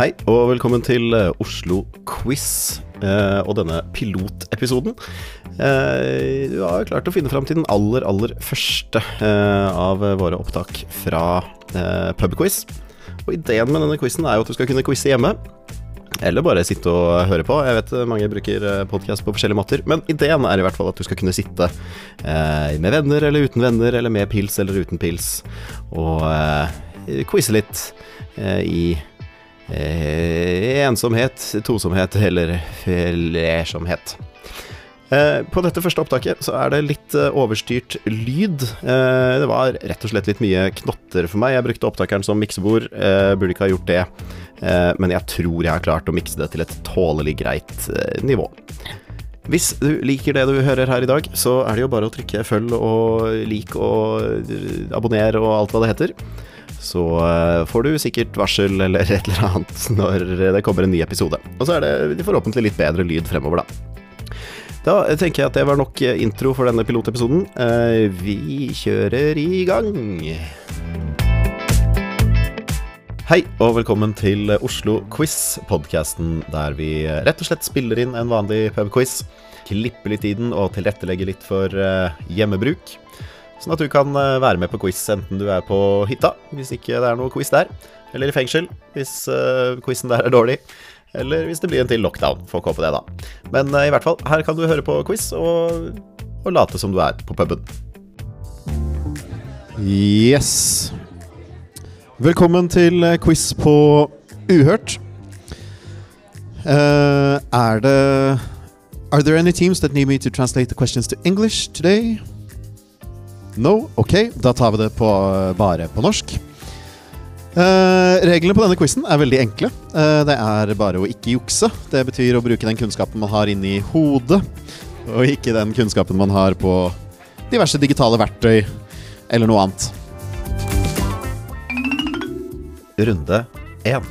Hei, og velkommen til eh, Oslo Quiz eh, og denne pilotepisoden. Eh, du har klart å finne fram til den aller, aller første eh, av våre opptak fra eh, pubquiz. Og ideen med denne quizen er jo at du skal kunne quize hjemme. Eller bare sitte og høre på. Jeg vet mange bruker podkast på forskjellige måter. Men ideen er i hvert fall at du skal kunne sitte eh, med venner eller uten venner, eller med pils eller uten pils, og eh, quize litt eh, i eh, ensomhet, tosomhet eller flersomhet. Eh, på dette første opptaket så er det litt eh, overstyrt lyd. Eh, det var rett og slett litt mye knotter for meg. Jeg brukte opptakeren som miksebord. Eh, burde ikke ha gjort det, eh, men jeg tror jeg har klart å mikse det til et tålelig greit nivå. Hvis du liker det du hører her i dag, så er det jo bare å trykke følg og lik og abonner og alt hva det heter så eh, får du sikkert varsel eller et eller annet når det kommer en ny episode. Og så er det forhåpentlig litt bedre lyd fremover, da. Da tenker jeg at det var nok intro for denne pilotepisoden. Eh, vi kjører i gang. Hei, og velkommen til Oslo Quiz, podkasten der vi rett og slett spiller inn en vanlig pubquiz. Klipper litt i den og tilrettelegger litt for eh, hjemmebruk. Sånn at du kan eh, være med på quiz enten du er på hytta, hvis ikke det er noe quiz der, eller i fengsel, hvis uh, quizen der er dårlig. Eller hvis det blir en til lockdown. Får håpe det, da. Men uh, i hvert fall, her kan du høre på quiz og, og late som du er på puben. Yes. Velkommen til quiz på Uhørt. Uh, er det Are there any teams that need me to translate the questions to English today? No? Ok, da tar vi det på, bare på norsk. Uh, reglene på denne quizen er veldig enkle. Uh, det er bare å ikke jukse. Det betyr å bruke den kunnskapen man har inni hodet, og ikke den kunnskapen man har på diverse digitale verktøy eller noe annet. Runde én.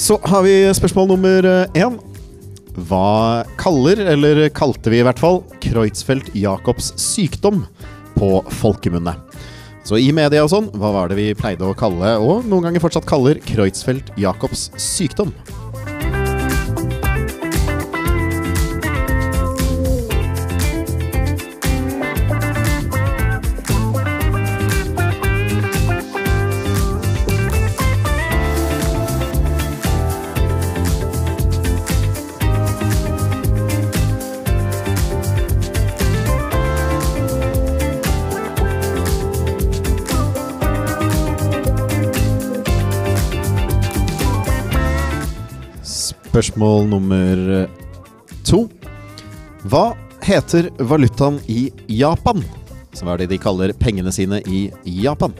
Så har vi spørsmål nummer én. Hva kaller, eller kalte vi i hvert fall, Kreutzfeldt-Jacobs sykdom på folkemunne? Så i media og sånn, hva var det vi pleide å kalle, og noen ganger fortsatt kaller, Kreutzfeldt-Jacobs sykdom? Spørsmål nummer to. Hva heter valutaen i Japan? Som er det de kaller pengene sine i Japan?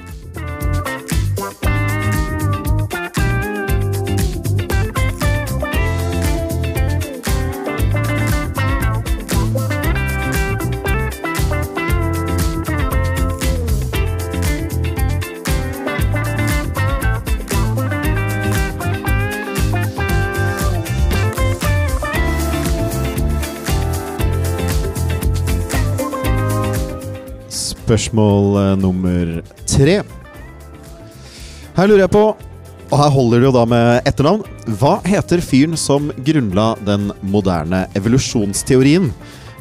Spørsmål eh, nummer tre. Her lurer jeg på, og her holder det jo da med etternavn, hva heter fyren som grunnla den moderne evolusjonsteorien?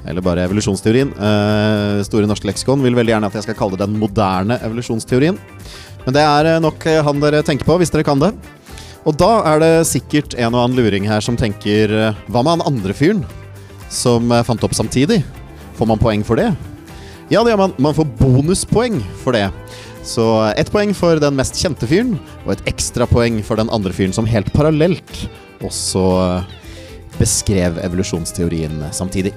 Eller bare evolusjonsteorien. Eh, Store norske leksikon vil veldig gjerne at jeg skal kalle det den moderne evolusjonsteorien. Men det er eh, nok eh, han dere tenker på, hvis dere kan det. Og da er det sikkert en og annen luring her som tenker Hva med han andre fyren som fant opp samtidig? Får man poeng for det? Ja, det gjør man. Man får bonuspoeng for det. Så ett poeng for den mest kjente fyren, og et ekstrapoeng for den andre fyren som helt parallelt også beskrev evolusjonsteorien samtidig.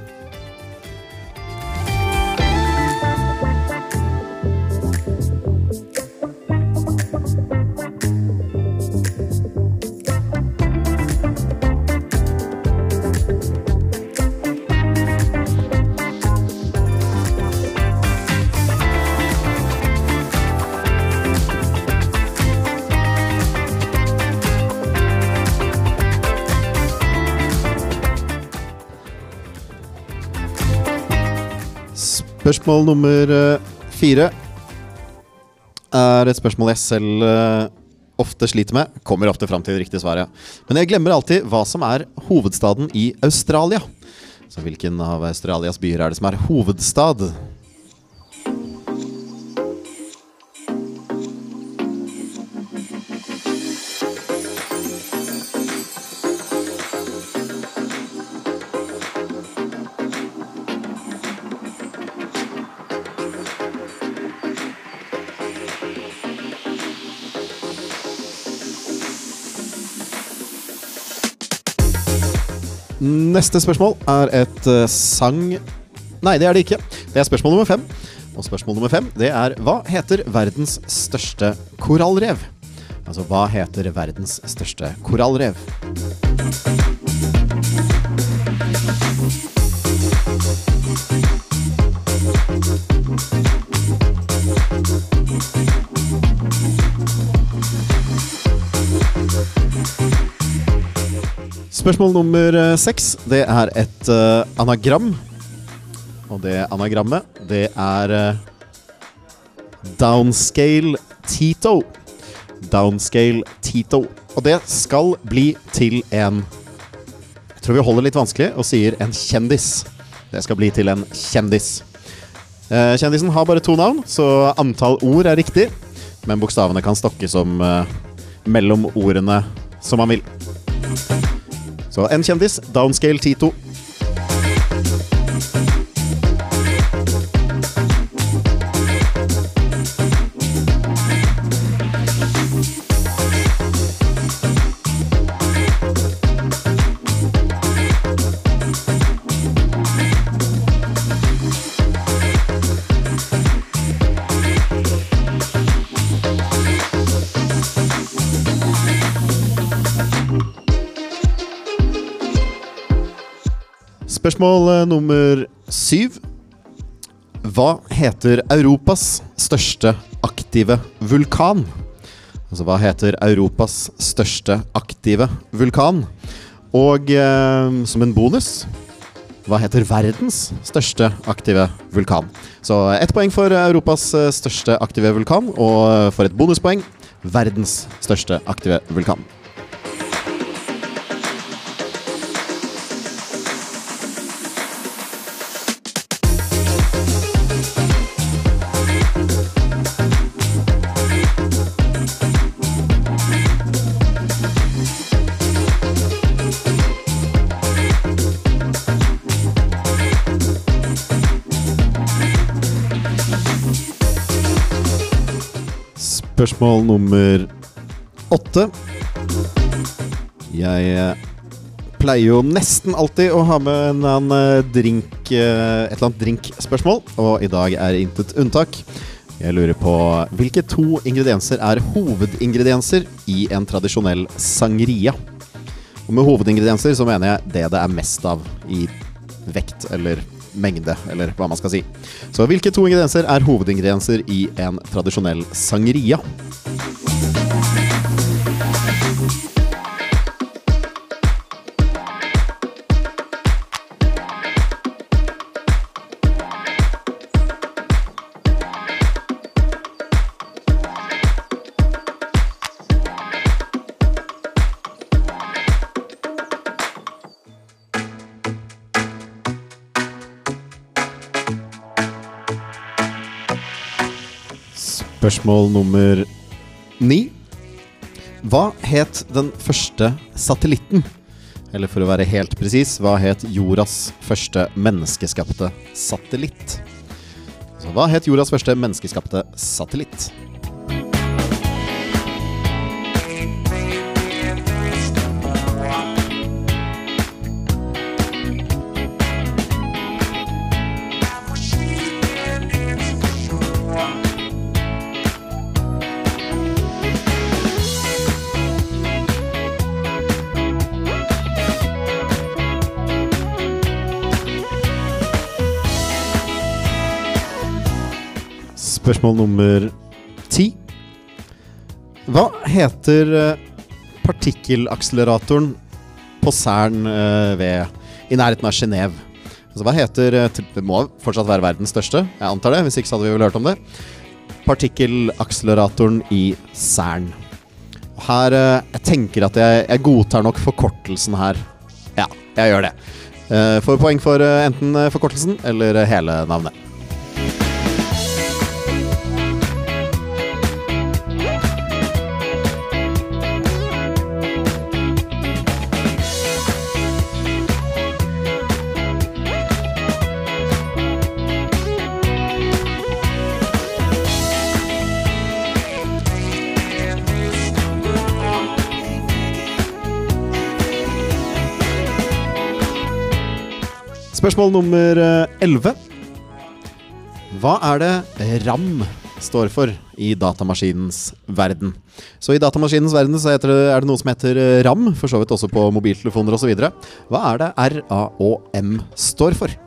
Spørsmål nummer eh, fire er et spørsmål jeg selv eh, ofte sliter med, kommer ofte fram til det riktige svaret. Men jeg glemmer alltid hva som er hovedstaden i Australia. Så hvilken av Australias byer er det som er hovedstad? Neste spørsmål er et uh, sang... Nei, det er det ikke. Det er spørsmål nummer fem. Og spørsmål nummer fem det er hva heter verdens største korallrev? Altså hva heter verdens største korallrev? Spørsmål nummer eh, seks det er et uh, anagram. Og det anagrammet, det er uh, Downscale Tito. Downscale Tito. Og det skal bli til en Jeg tror vi holder litt vanskelig og sier en kjendis. Det skal bli til en kjendis. Uh, kjendisen har bare to navn, så antall ord er riktig. Men bokstavene kan stokke som mellom ordene som man vil. Så en kjendis, Downscale Tito. Spørsmål eh, nummer syv. Hva heter Europas største aktive vulkan? Altså hva heter Europas største aktive vulkan? Og eh, som en bonus hva heter verdens største aktive vulkan? Så ett poeng for Europas eh, største aktive vulkan, og for et bonuspoeng verdens største aktive vulkan. Spørsmål nummer åtte. Jeg eh, pleier jo nesten alltid å ha med en eh, drink, eh, et eller annet drinkspørsmål, og i dag er intet unntak. Jeg lurer på hvilke to ingredienser er hovedingredienser i en tradisjonell sangria? Og med hovedingredienser så mener jeg det det er mest av i vekt eller mengde, eller hva man skal si. Så hvilke to ingredienser er hovedingredienser i en tradisjonell sangria? Spørsmål nummer ni. Hva het den første satellitten? Eller for å være helt presis, hva het jordas første menneskeskapte satellitt? Så hva het jordas første menneskeskapte satellitt? Spørsmål nummer ti. Hva heter eh, partikkelakseleratoren på Cern eh, ved, i nærheten av Genéve? Altså, hva heter eh, Det må fortsatt være verdens største, jeg antar det. Hvis ikke så hadde vi vel hørt om det. Partikkelakseleratoren i Cern. Her Jeg tenker at jeg, jeg godtar nok forkortelsen her. Ja, jeg gjør det. Får poeng for enten forkortelsen eller hele navnet. Spørsmål nummer elleve. 11. Hva er det RAM står for i datamaskinens verden? Så i datamaskinens verden så det, er det noe som heter eh, RAM, for så vidt også på mobiltelefoner osv. Hva er det RAOM står for?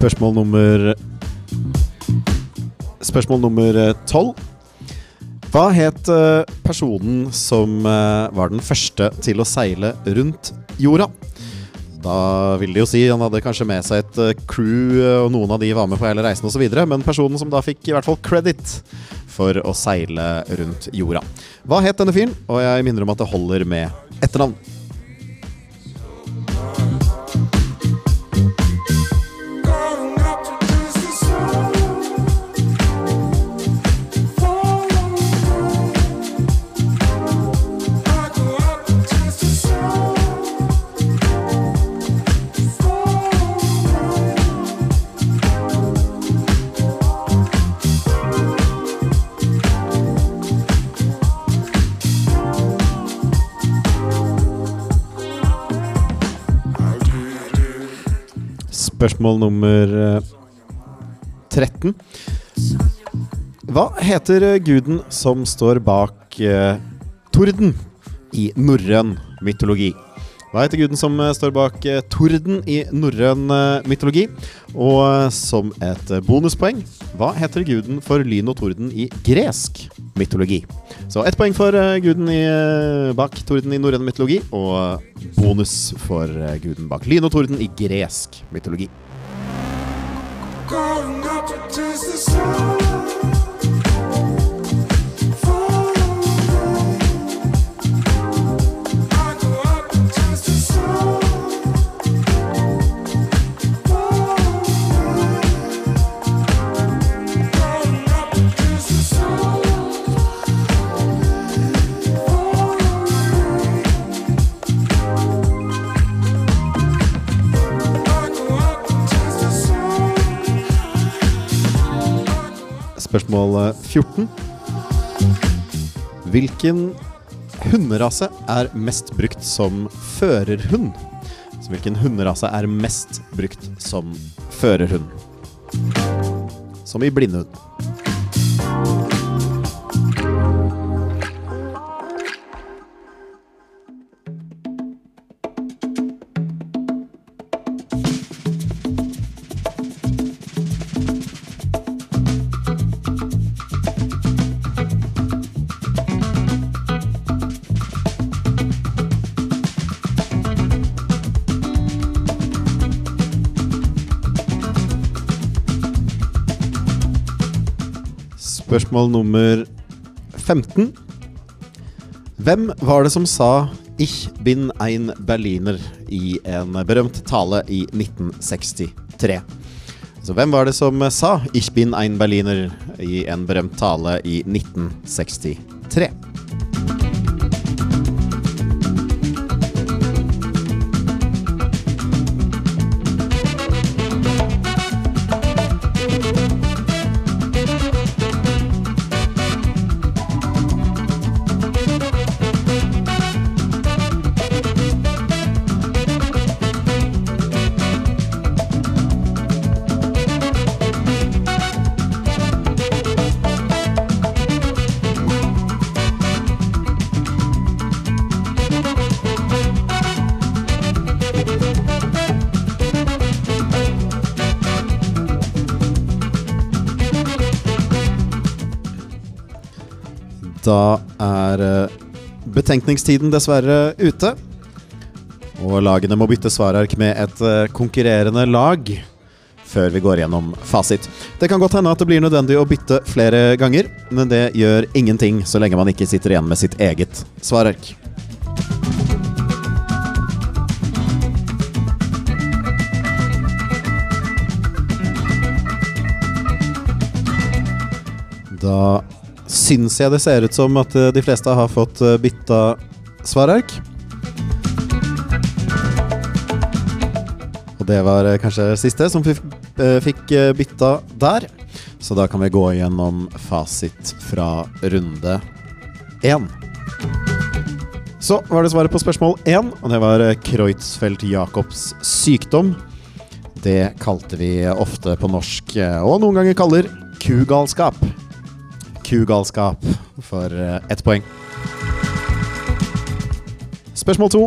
Spørsmål nummer Spørsmål nummer eh, tolv. Hva het eh, personen som eh, var den første til å seile rundt jorda? Da vil de jo si han hadde kanskje med seg et crew, og noen av de var med på hele reisen osv. Men personen som da fikk i hvert fall credit for å seile rundt jorda. Hva het denne fyren? Og jeg minner om at det holder med etternavn. Spørsmål nummer eh, 13. Hva heter eh, guden som står bak eh, torden i norrøn mytologi? Hva heter guden som eh, står bak eh, torden i norrøn eh, mytologi? Og som et bonuspoeng, hva heter guden for lyn og torden i gresk mytologi? Så ett poeng for guden i, bak torden i norrøn mytologi, og bonus for guden bak lyn og torden i gresk mytologi. Going up to taste the sun. Spørsmål eh, 14. Hvilken hunderase er mest brukt som førerhund? Så hvilken hunderase er mest brukt som førerhund? Som i blindhund. Spørsmål nummer 15. Hvem var det som sa 'Ich bin ein Berliner' i en berømt tale i 1963? Så hvem var det som sa 'Ich bin ein Berliner' i en berømt tale i 1963? Da er eh, betenkningstiden dessverre ute. Og lagene må bytte svarark med et eh, konkurrerende lag før vi går gjennom fasit. Det kan godt hende at det blir nødvendig å bytte flere ganger, men det gjør ingenting så lenge man ikke sitter igjen med sitt eget svarark. Da syns jeg det ser ut som at eh, de fleste har fått eh, bytta svarark. Og det var eh, kanskje siste som fikk, bytta der. Så da kan vi gå gjennom fasit fra runde én. Så var det svaret på spørsmål én, og det var Kreutzfeldt-Jacobs sykdom. Det kalte vi ofte på norsk, og noen ganger kaller, kugalskap. Kugalskap for eh, ett poeng. Spørsmål to.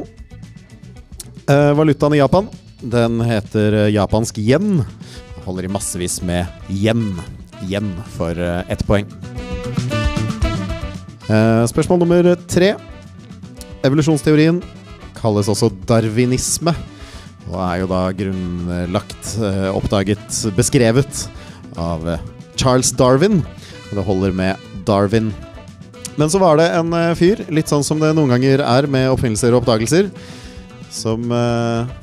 Eh, valutaen i Japan, den heter eh, japansk yen. Holder i massevis med yen. Yen for ett poeng. Eh, spørsmål nummer tre. Evolusjonsteorien kalles også darwinisme. Og er jo da grunnlagt, oppdaget, beskrevet av Charles Darwin. Og det holder med Darwin. Men så var det en eh, fyr, litt sånn som det noen ganger er med oppfinnelser og oppdagelser, som eh,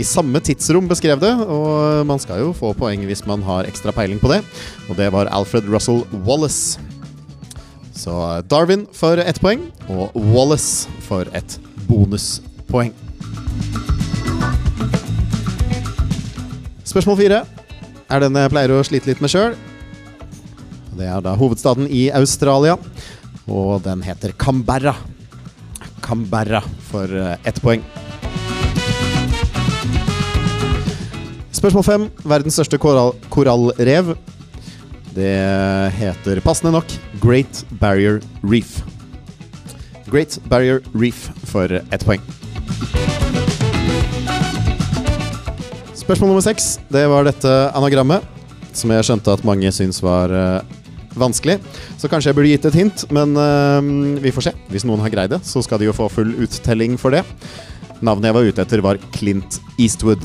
i samme tidsrom beskrev det. Og man skal jo få poeng hvis man har ekstra peiling på det. Og det var Alfred Russell Wallace. Så eh, Darwin for ett poeng, og Wallace for et bonuspoeng. Spørsmål fire er den jeg pleier å slite litt med sjøl. Det er da hovedstaden i Australia, og den heter Canberra. Canberra for eh, ett poeng. Spørsmål fem. Verdens største korall korallrev. Det heter passende nok Great Barrier Reef. Great Barrier Reef for ett poeng. Spørsmål nummer seks. Det var dette anagrammet, som jeg skjønte at mange syns var eh, vanskelig. Så kanskje jeg burde gitt et hint, men uh, vi får se. Hvis noen har greid det, så skal de jo få full uttelling for det. Navnet jeg var ute etter, var Clint Eastwood.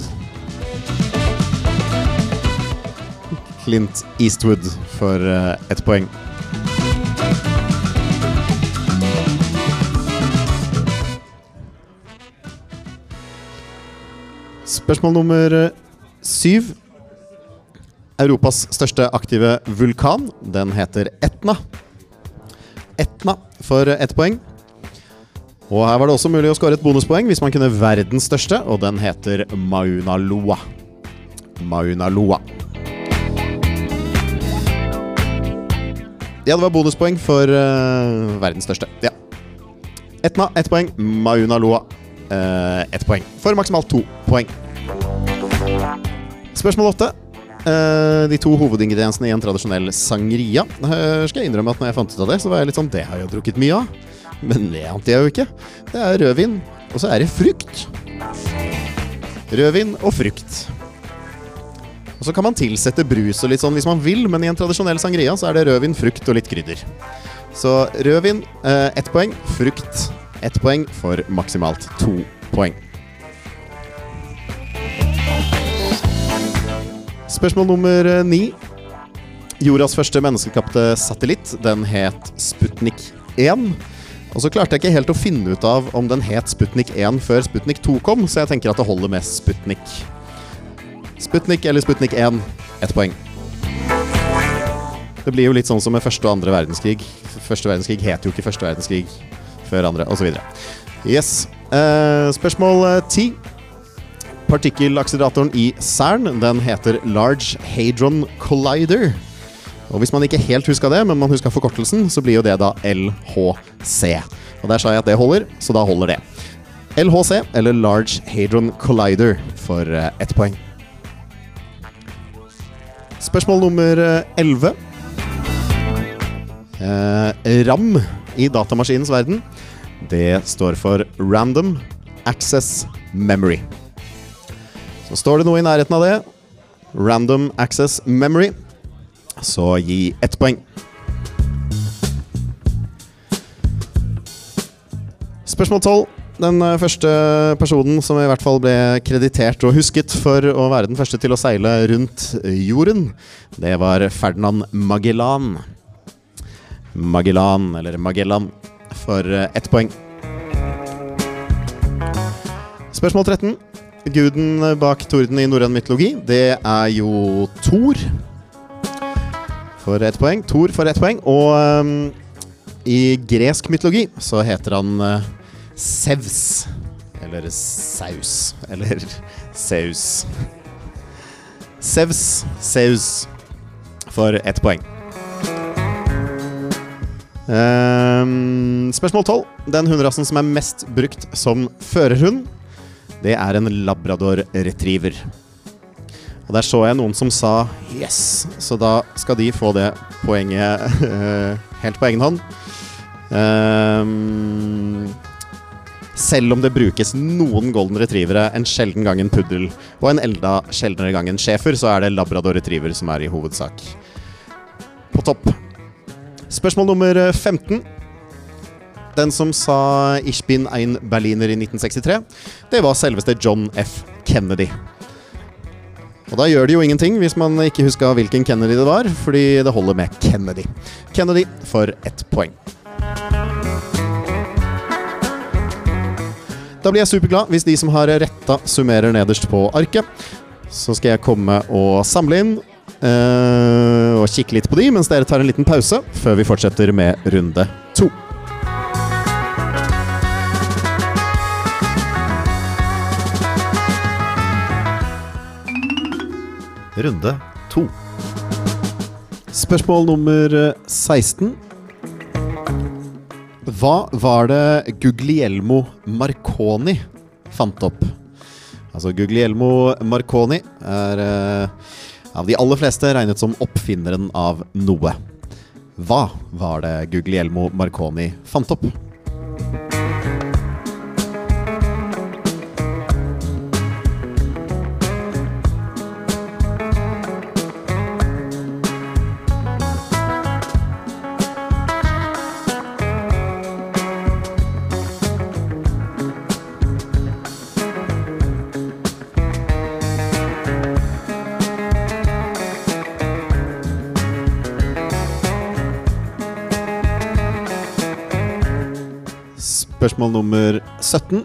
Clint Eastwood for uh, ett poeng. Spørsmål nummer eh, syv. Europas største aktive vulkan. Den heter Etna. Etna for ett poeng. Og her var det også mulig å skåre et bonuspoeng hvis man kunne verdens største, og den heter Mauna Loa. Mauna Loa. Ja, det var bonuspoeng for uh, verdens største. Ja. Etna ett poeng. Mauna Loa uh, ett poeng. For maksimalt to poeng. Spørsmål åtte. Eh, de to hovedingrediensene i en tradisjonell sangria. Eh, skal jeg innrømme at når jeg fant ut av det, så var jeg litt sånn Det har jeg jo drukket mye av. Men det ante jeg jo ikke. Det er rødvin, og så er det frukt. Rødvin og frukt. Og så kan man tilsette brus og litt sånn hvis man vil, men i en tradisjonell sangria så er det rødvin, frukt og litt krydder. Så rødvin eh, ett poeng, frukt ett poeng for maksimalt to poeng. Spørsmål nummer eh, ni. Jordas første menneskekapte satellitt, den het Sputnik 1. Og så klarte jeg ikke helt å finne ut av om den het Sputnik 1 før Sputnik 2 kom, så jeg tenker at det holder med Sputnik. Sputnik eller Sputnik 1, ett poeng. Det blir jo litt sånn som med første og andre verdenskrig. Første verdenskrig het jo ikke første verdenskrig før andre, osv. Yes. Uh, spørsmål eh, ti. Partikkelakseleratoren i CERN den heter Large Hadron Collider. Og Hvis man ikke helt huska det, men man huska forkortelsen, så blir jo det da LHC. Og Der sa jeg at det holder, så da holder det. LHC, eller Large Hadron Collider, for eh, ett poeng. Spørsmål nummer elleve. 11. Eh, RAM i datamaskinens verden, det står for Random Access Memory. Så står det noe i nærheten av det, Random Access Memory, så gi ett poeng. Spørsmål 12. Den eh, første personen som i hvert fall ble kreditert og husket for å være den første til å seile rundt jorden, det var Ferdinand Magellan. Magellan, eller Magellan, for eh, ett poeng. Spørsmål 13. Guden bak torden i norrøn mytologi, det er jo Thor. For ett poeng. Thor for ett poeng. Og um, i gresk mytologi så heter han uh, Sevs. Eller Saus. Eller Saus. Sevs. Saus. For ett poeng. Um, spørsmål 12. Den hunderasen som er mest brukt som førerhund, det er en labrador retriever. Og der så jeg noen som sa 'yes', så da skal de få det poenget eh, helt på egen hånd. Um, selv om det brukes noen golden retrievere, en sjelden gang en puddel og en elda sjeldnere gang en schæfer, så er det labrador retriever som er i hovedsak på topp. Spørsmål nummer 15. Den som sa 'Ich bin ein Berliner' i 1963, det var selveste John F. Kennedy. Og da gjør det jo ingenting hvis man ikke huska hvilken Kennedy det var, fordi det holder med Kennedy. Kennedy for ett poeng. Da blir jeg superglad hvis de som har retta, summerer nederst på arket. Så skal jeg komme og samle inn øh, og kikke litt på de mens dere tar en liten pause før vi fortsetter med runde to. Runde to. Spørsmål nummer 16. Hva var det Guglielmo Marconi fant opp? Altså Guglielmo Marconi er eh, av de aller fleste regnet som oppfinneren av noe. Hva var det Guglielmo Marconi fant opp? Spørsmål nummer 17.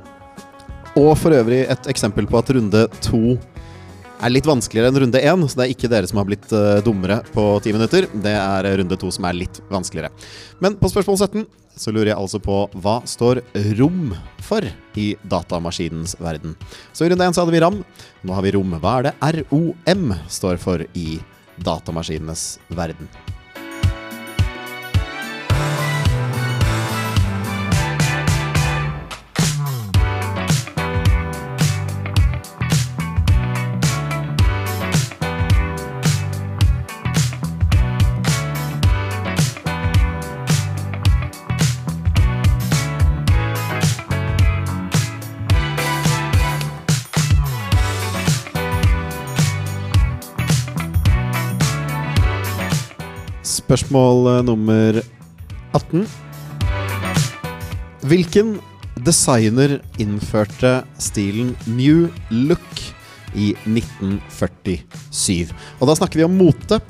Og for øvrig et eksempel på at runde to er litt vanskeligere enn runde én. Så det er ikke dere som har blitt uh, dummere på ti minutter. Det er eh, runde to som er litt vanskeligere. Men på spørsmål 17 så lurer jeg altså på hva står rom for i datamaskinens verden? Så i runde én så hadde vi RAM. Nå har vi rom. Hva er det ROM står for i datamaskinenes verden? Spørsmål eh, nummer 18. Hvilken designer innførte stilen New Look i 1947? Og da snakker vi om mote.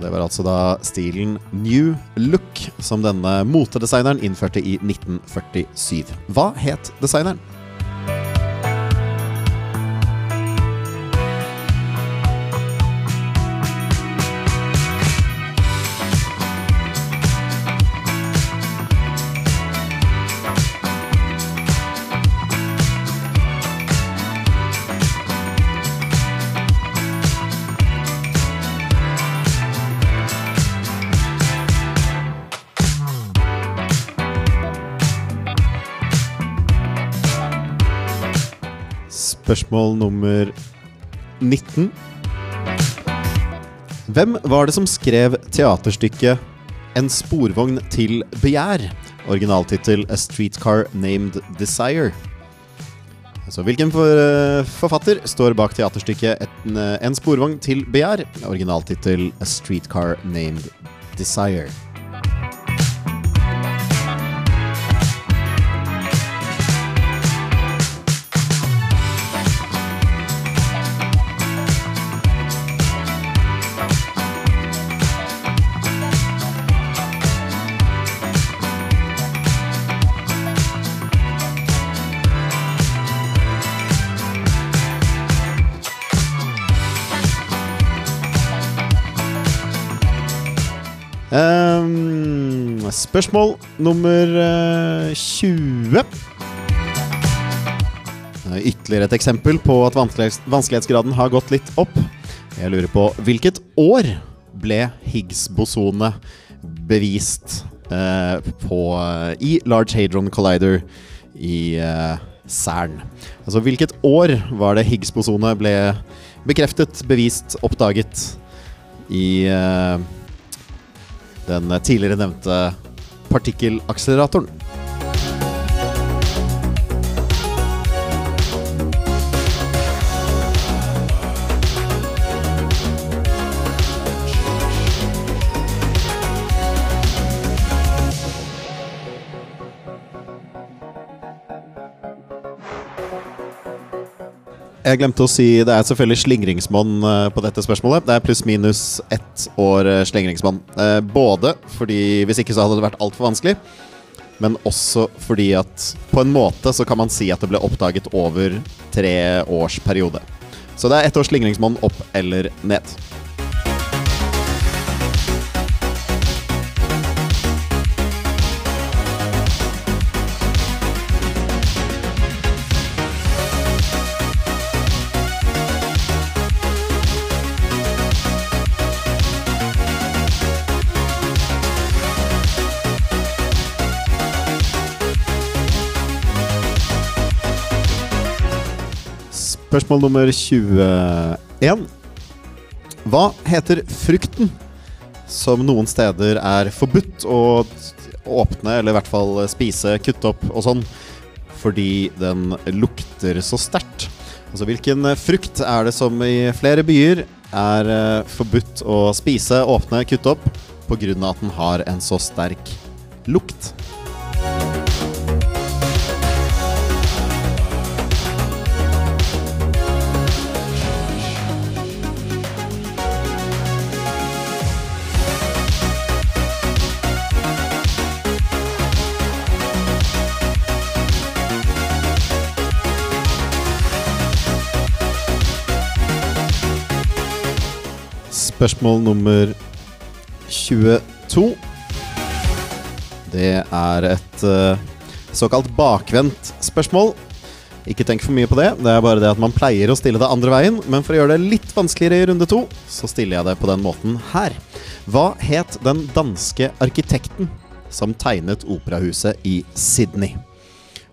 Det var altså da stilen New Look som denne motedesigneren innførte i 1947. Hva het designeren? Spørsmål nummer 19. Hvem var det som skrev teaterstykket En sporvogn til begjær? Originaltittel A Streetcar Named Desire. Så hvilken eh, forfatter står bak teaterstykket eh, en sporvogn til begjær? Originaltittel A Streetcar Named Desire. Spørsmål nummer eh, 20. Eh, Ytterligere et eksempel på at vanskelighetsgraden har gått litt opp. Jeg lurer på hvilket år ble Higgs-bosonet bevist eh, på, eh, i Large Hadron Collider i eh, CERN? Altså hvilket år var det Higgs-bosonet ble bekreftet, bevist, oppdaget i eh, den tidligere nevnte partikkelakseleratoren? Jeg glemte å si det er selvfølgelig slingringsmonn eh, på dette spørsmålet. Det er pluss-minus ett år eh, slingringsmonn. Eh, Både fordi hvis ikke så hadde det vært altfor vanskelig, men også fordi at på en måte så kan man si at det ble oppdaget over tre års periode. Så det er ett års slingringsmonn opp eller ned. Spørsmål nummer 21. Hva heter frukten som noen steder er forbudt å åpne, eller i hvert fall spise, kutte opp og sånn, fordi den lukter så sterkt? Altså hvilken frukt er det som i flere byer er eh, forbudt å spise, åpne, kutte opp pga. at den har en så sterk lukt? Spørsmål nummer 22. Det er et uh, såkalt bakvendt spørsmål. Ikke tenk for mye på det. Det er bare det at man pleier å stille det andre veien. Men for å gjøre det litt vanskeligere i runde to, så stiller jeg det på den måten her. Hva het den danske arkitekten som tegnet operahuset i Sydney?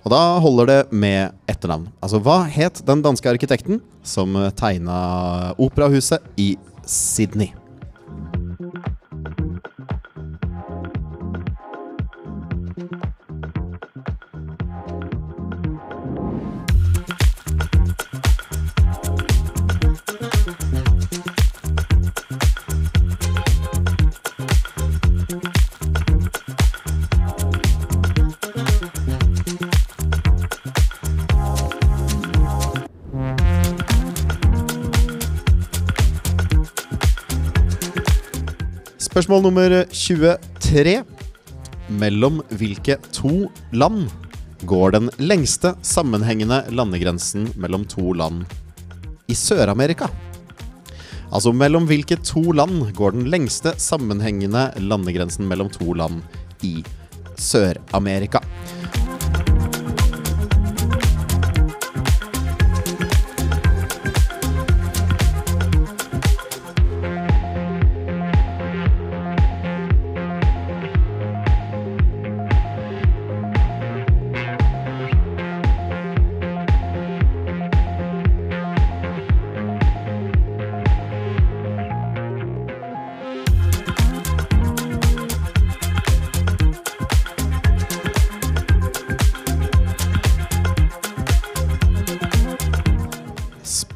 Og da holder det med etternavn. Altså, hva het den danske arkitekten som tegna operahuset i Sydney? Spørsmål nummer 23. Mellom hvilke to land går den lengste sammenhengende landegrensen mellom to land i Sør-Amerika? Altså mellom hvilke to land går den lengste sammenhengende landegrensen mellom to land i Sør-Amerika?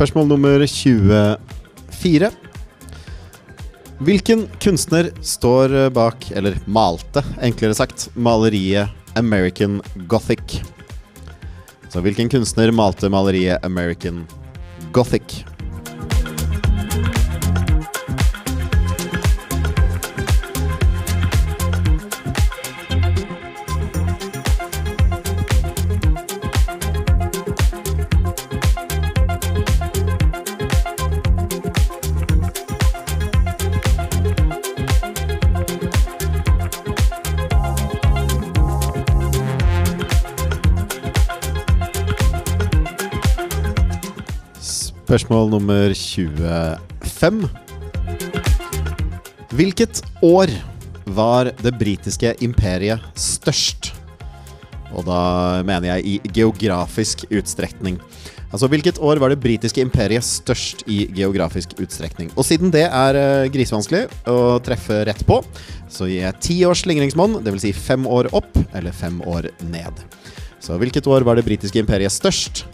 Spørsmål nummer 24. Hvilken kunstner står bak, eller malte, enklere sagt, maleriet American Gothic? Så hvilken kunstner malte maleriet American Gothic? Spørsmål nummer 25. Hvilket år var det britiske imperiet størst? Og da mener jeg i geografisk utstrekning. Altså, Hvilket år var det britiske imperiet størst i geografisk utstrekning? Og siden det er eh, grisevanskelig å treffe rett på, så gir jeg ti års slingringsmonn, dvs. Si fem år opp eller fem år ned. Så hvilket år var det britiske imperiet størst?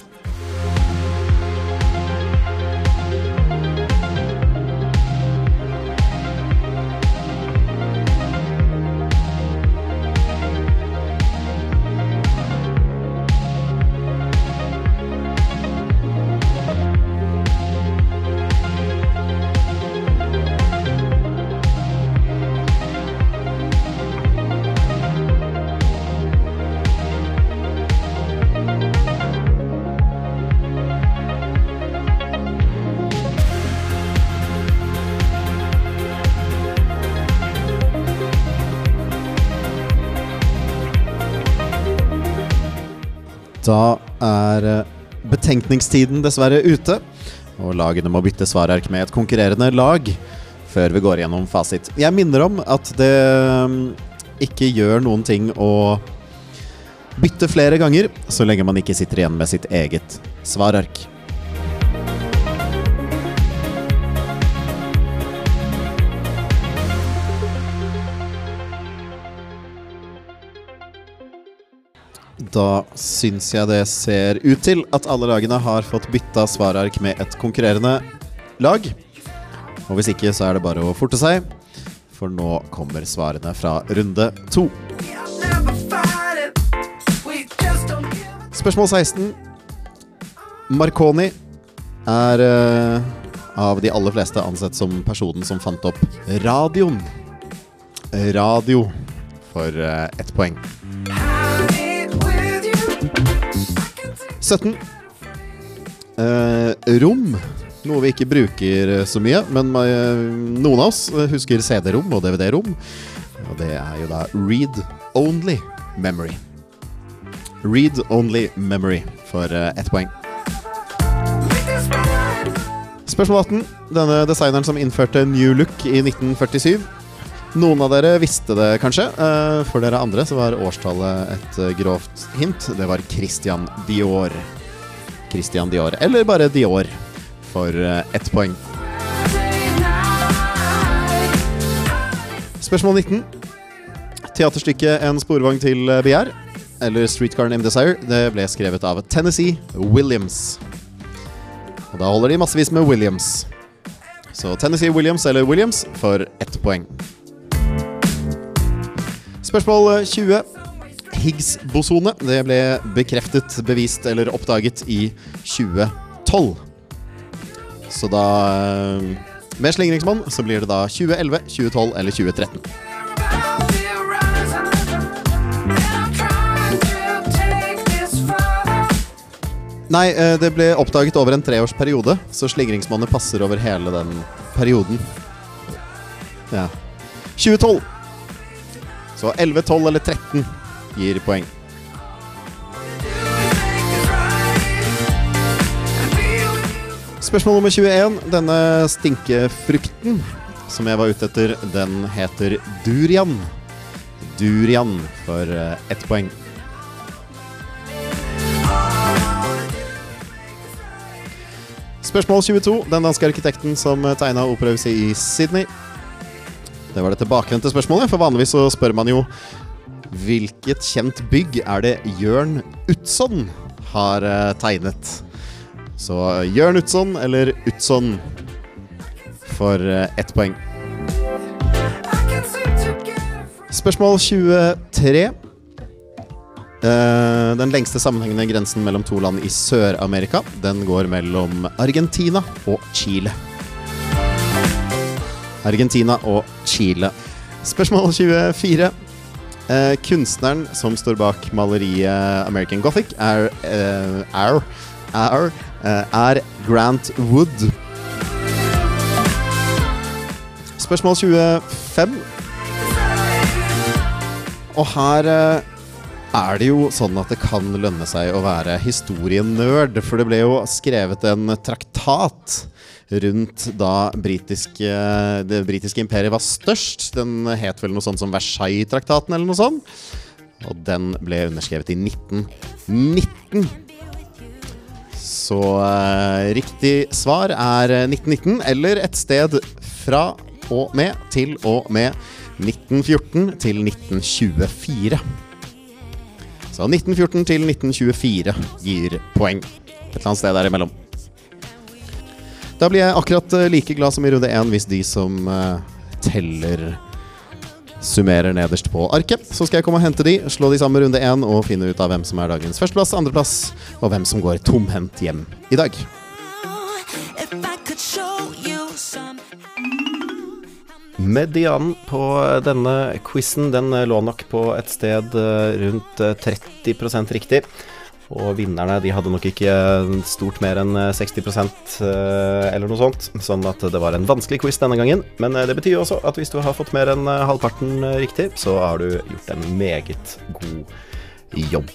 Da er eh, betenkningstiden dessverre ute, og lagene må bytte svarark med et konkurrerende lag før vi går gjennom fasit. Jeg minner om at det mm, ikke gjør noen ting å bytte flere ganger, så lenge man ikke sitter igjen med sitt eget svarark. Da syns jeg det ser ut til at alle lagene har fått bytta svarark med et konkurrerende lag. Og hvis ikke, så er det bare å forte seg, for nå kommer svarene fra runde to. Spørsmål 16. Marconi er uh, av de aller fleste ansett som personen som fant opp radioen. Radio for uh, ett poeng. 17. Eh, rom. Noe vi ikke bruker så mye, men eh, noen av oss husker CD-rom og DVD-rom. Og det er jo da Read Only Memory. Read Only Memory for eh, ett poeng. Spørsmål 18. Denne designeren som innførte New Look i 1947. Noen av dere visste det kanskje. eh, For dere andre så var årstallet et eh, grovt hint. Det var Christian Dior. Christian Dior, eller bare Dior, for eh, ett poeng. Spørsmål 19. Teaterstykket En sporvogn til begjær, eller Streetcar Named Desire, det ble skrevet av Tennessee Williams. Og da holder de massevis med Williams. Så Tennessee Williams eller Williams for ett poeng. Spørsmål eh, 20. Higgs-bosone. Det ble bekreftet, bevist eller oppdaget i 2012. Så da eh, Med slingringsmonn så blir det da 2011, 2012 eller 2013. About the horizon. And I'm trying to take this further. Nei, eh, det ble oppdaget over en treårsperiode, så slingringsmonnet passer over hele den perioden. Ja. 2012. Så 11, 12 eller 13 gir poeng. Spørsmål nummer 21. Denne stinkefrukten som jeg var ute etter, den heter durian. Durian for eh, ett poeng. Spørsmål 22. Den danske arkitekten som tegna operahuset i Sydney. Det var det tilbakevendte spørsmålet, for vanligvis så spør man jo Hvilket kjent bygg er det Jørn Utzon har eh, tegnet? Så Jørn Utzon eller Utzon for eh, ett poeng. Spørsmål 23. Eh, den lengste sammenhengende grensen mellom to land i Sør-Amerika Den går mellom Argentina og Chile. Argentina og Chile. Spørsmål 24. Eh, kunstneren som står bak maleriet American Gothic, er eh, er, er, eh, er Grant Wood. Spørsmål 25. Og her eh, er det jo sånn at det kan lønne seg å være historienerd. For det ble jo skrevet en traktat rundt da britiske, det britiske imperiet var størst. Den het vel noe sånt som Versailles-traktaten eller noe sånt. Og den ble underskrevet i 1919. Så eh, riktig svar er eh, 1919, eller et sted fra og med til og med 1914 til 1924. Så 1914 til 1924 gir poeng. Et eller annet sted der imellom. Da blir jeg akkurat eh, like glad som i runde én hvis de som eh, teller summerer nederst på arket. Så skal jeg komme og hente de, slå de sammen med runde én og finne ut av hvem som er dagens førsteplass, andreplass, og hvem som går tomhendt hjem i dag. Medianen på denne quizen den lå nok på et sted eh, rundt eh, 30% riktig. Og vinnerne de hadde nok ikke stort mer enn eh, 60 eh, eller noe sånt. Sånn at det var en vanskelig quiz denne gangen. Men eh, det betyr jo også at hvis du har fått mer enn eh, halvparten eh, riktig, så har du gjort en meget god jobb.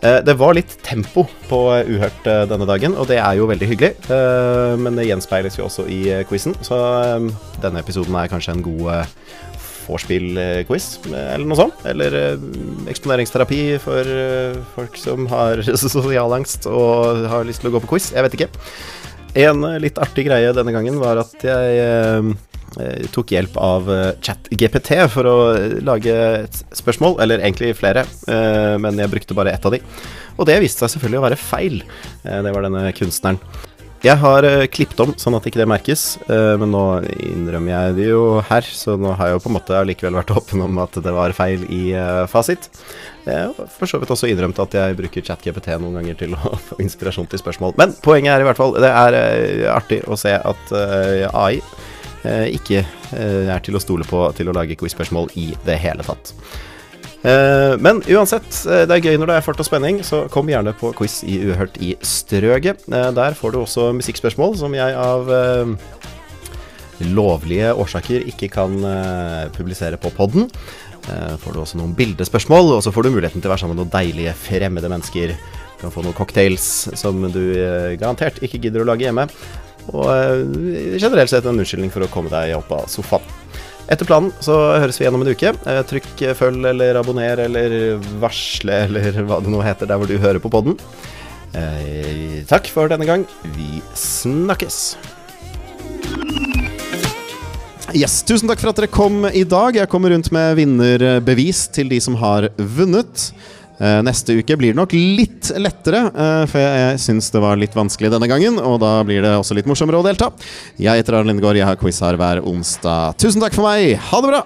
Eh, Det var litt tempo på eh, Uhørt eh, denne dagen, og det er jo veldig hyggelig. Eh, Men det gjenspeiles jo også i eh, quizen, så eh, denne episoden er kanskje en god eh, vorspiel-quiz, eller noe sånt. Eller eh, eksponeringsterapi for eh, folk som har sosialangst og har lyst til å gå på quiz. Jeg vet ikke. En eh, litt artig greie denne gangen var at jeg tok hjelp av ChatGPT for å lage et spørsmål, eller egentlig flere, men jeg brukte bare ett av de. Og det viste seg selvfølgelig å være feil. Det var denne kunstneren. Jeg har uh, klippet om sånn at ikke det merkes, eh, men nå innrømmer jeg det jo her, så nå har jeg jo på en måte allikevel vært åpen om at det var feil i eh, fasit. Jeg har for så vidt også innrømt at jeg bruker ChatGPT noen ganger til å få inspirasjon til spørsmål. Men poenget er i hvert fall det er eh, artig å se at eh, AI eh, ikke eh, er til å stole på til å lage quiz-spørsmål i det hele tatt. Eh, men uansett, eh, det er gøy når det er fart og spenning, så kom gjerne på quiz i Uhørt i Strøget. Eh, der får du også musikkspørsmål som jeg av lovlige årsaker ikke kan publisere på podden. Eh, får du også noen bildespørsmål, og så får du muligheten til å være sammen med noen deilige fremmede mennesker. Du kan få noen cocktails som du garantert ikke gidder å lage hjemme. Og generelt sett en unnskyldning for å komme deg opp av sofaen. Etter planen så høres vi igjen om en uke. Eh, Trykk eh, følg eller abonner eller varsle eller hva det nå heter der hvor du hører på podden. Eh, takk for denne gang. Vi snakkes. Yes, Tusen takk for at dere kom i dag. Jeg kommer rundt med vinnerbevis til de som har vunnet. Eh, neste uke blir det nok litt lettere, eh, for jeg syns det var litt vanskelig denne gangen. Og da blir det også litt morsommere å delta. Jeg heter Arne Lindegård, jeg har quiz her hver onsdag. Tusen takk for meg. Ha det bra!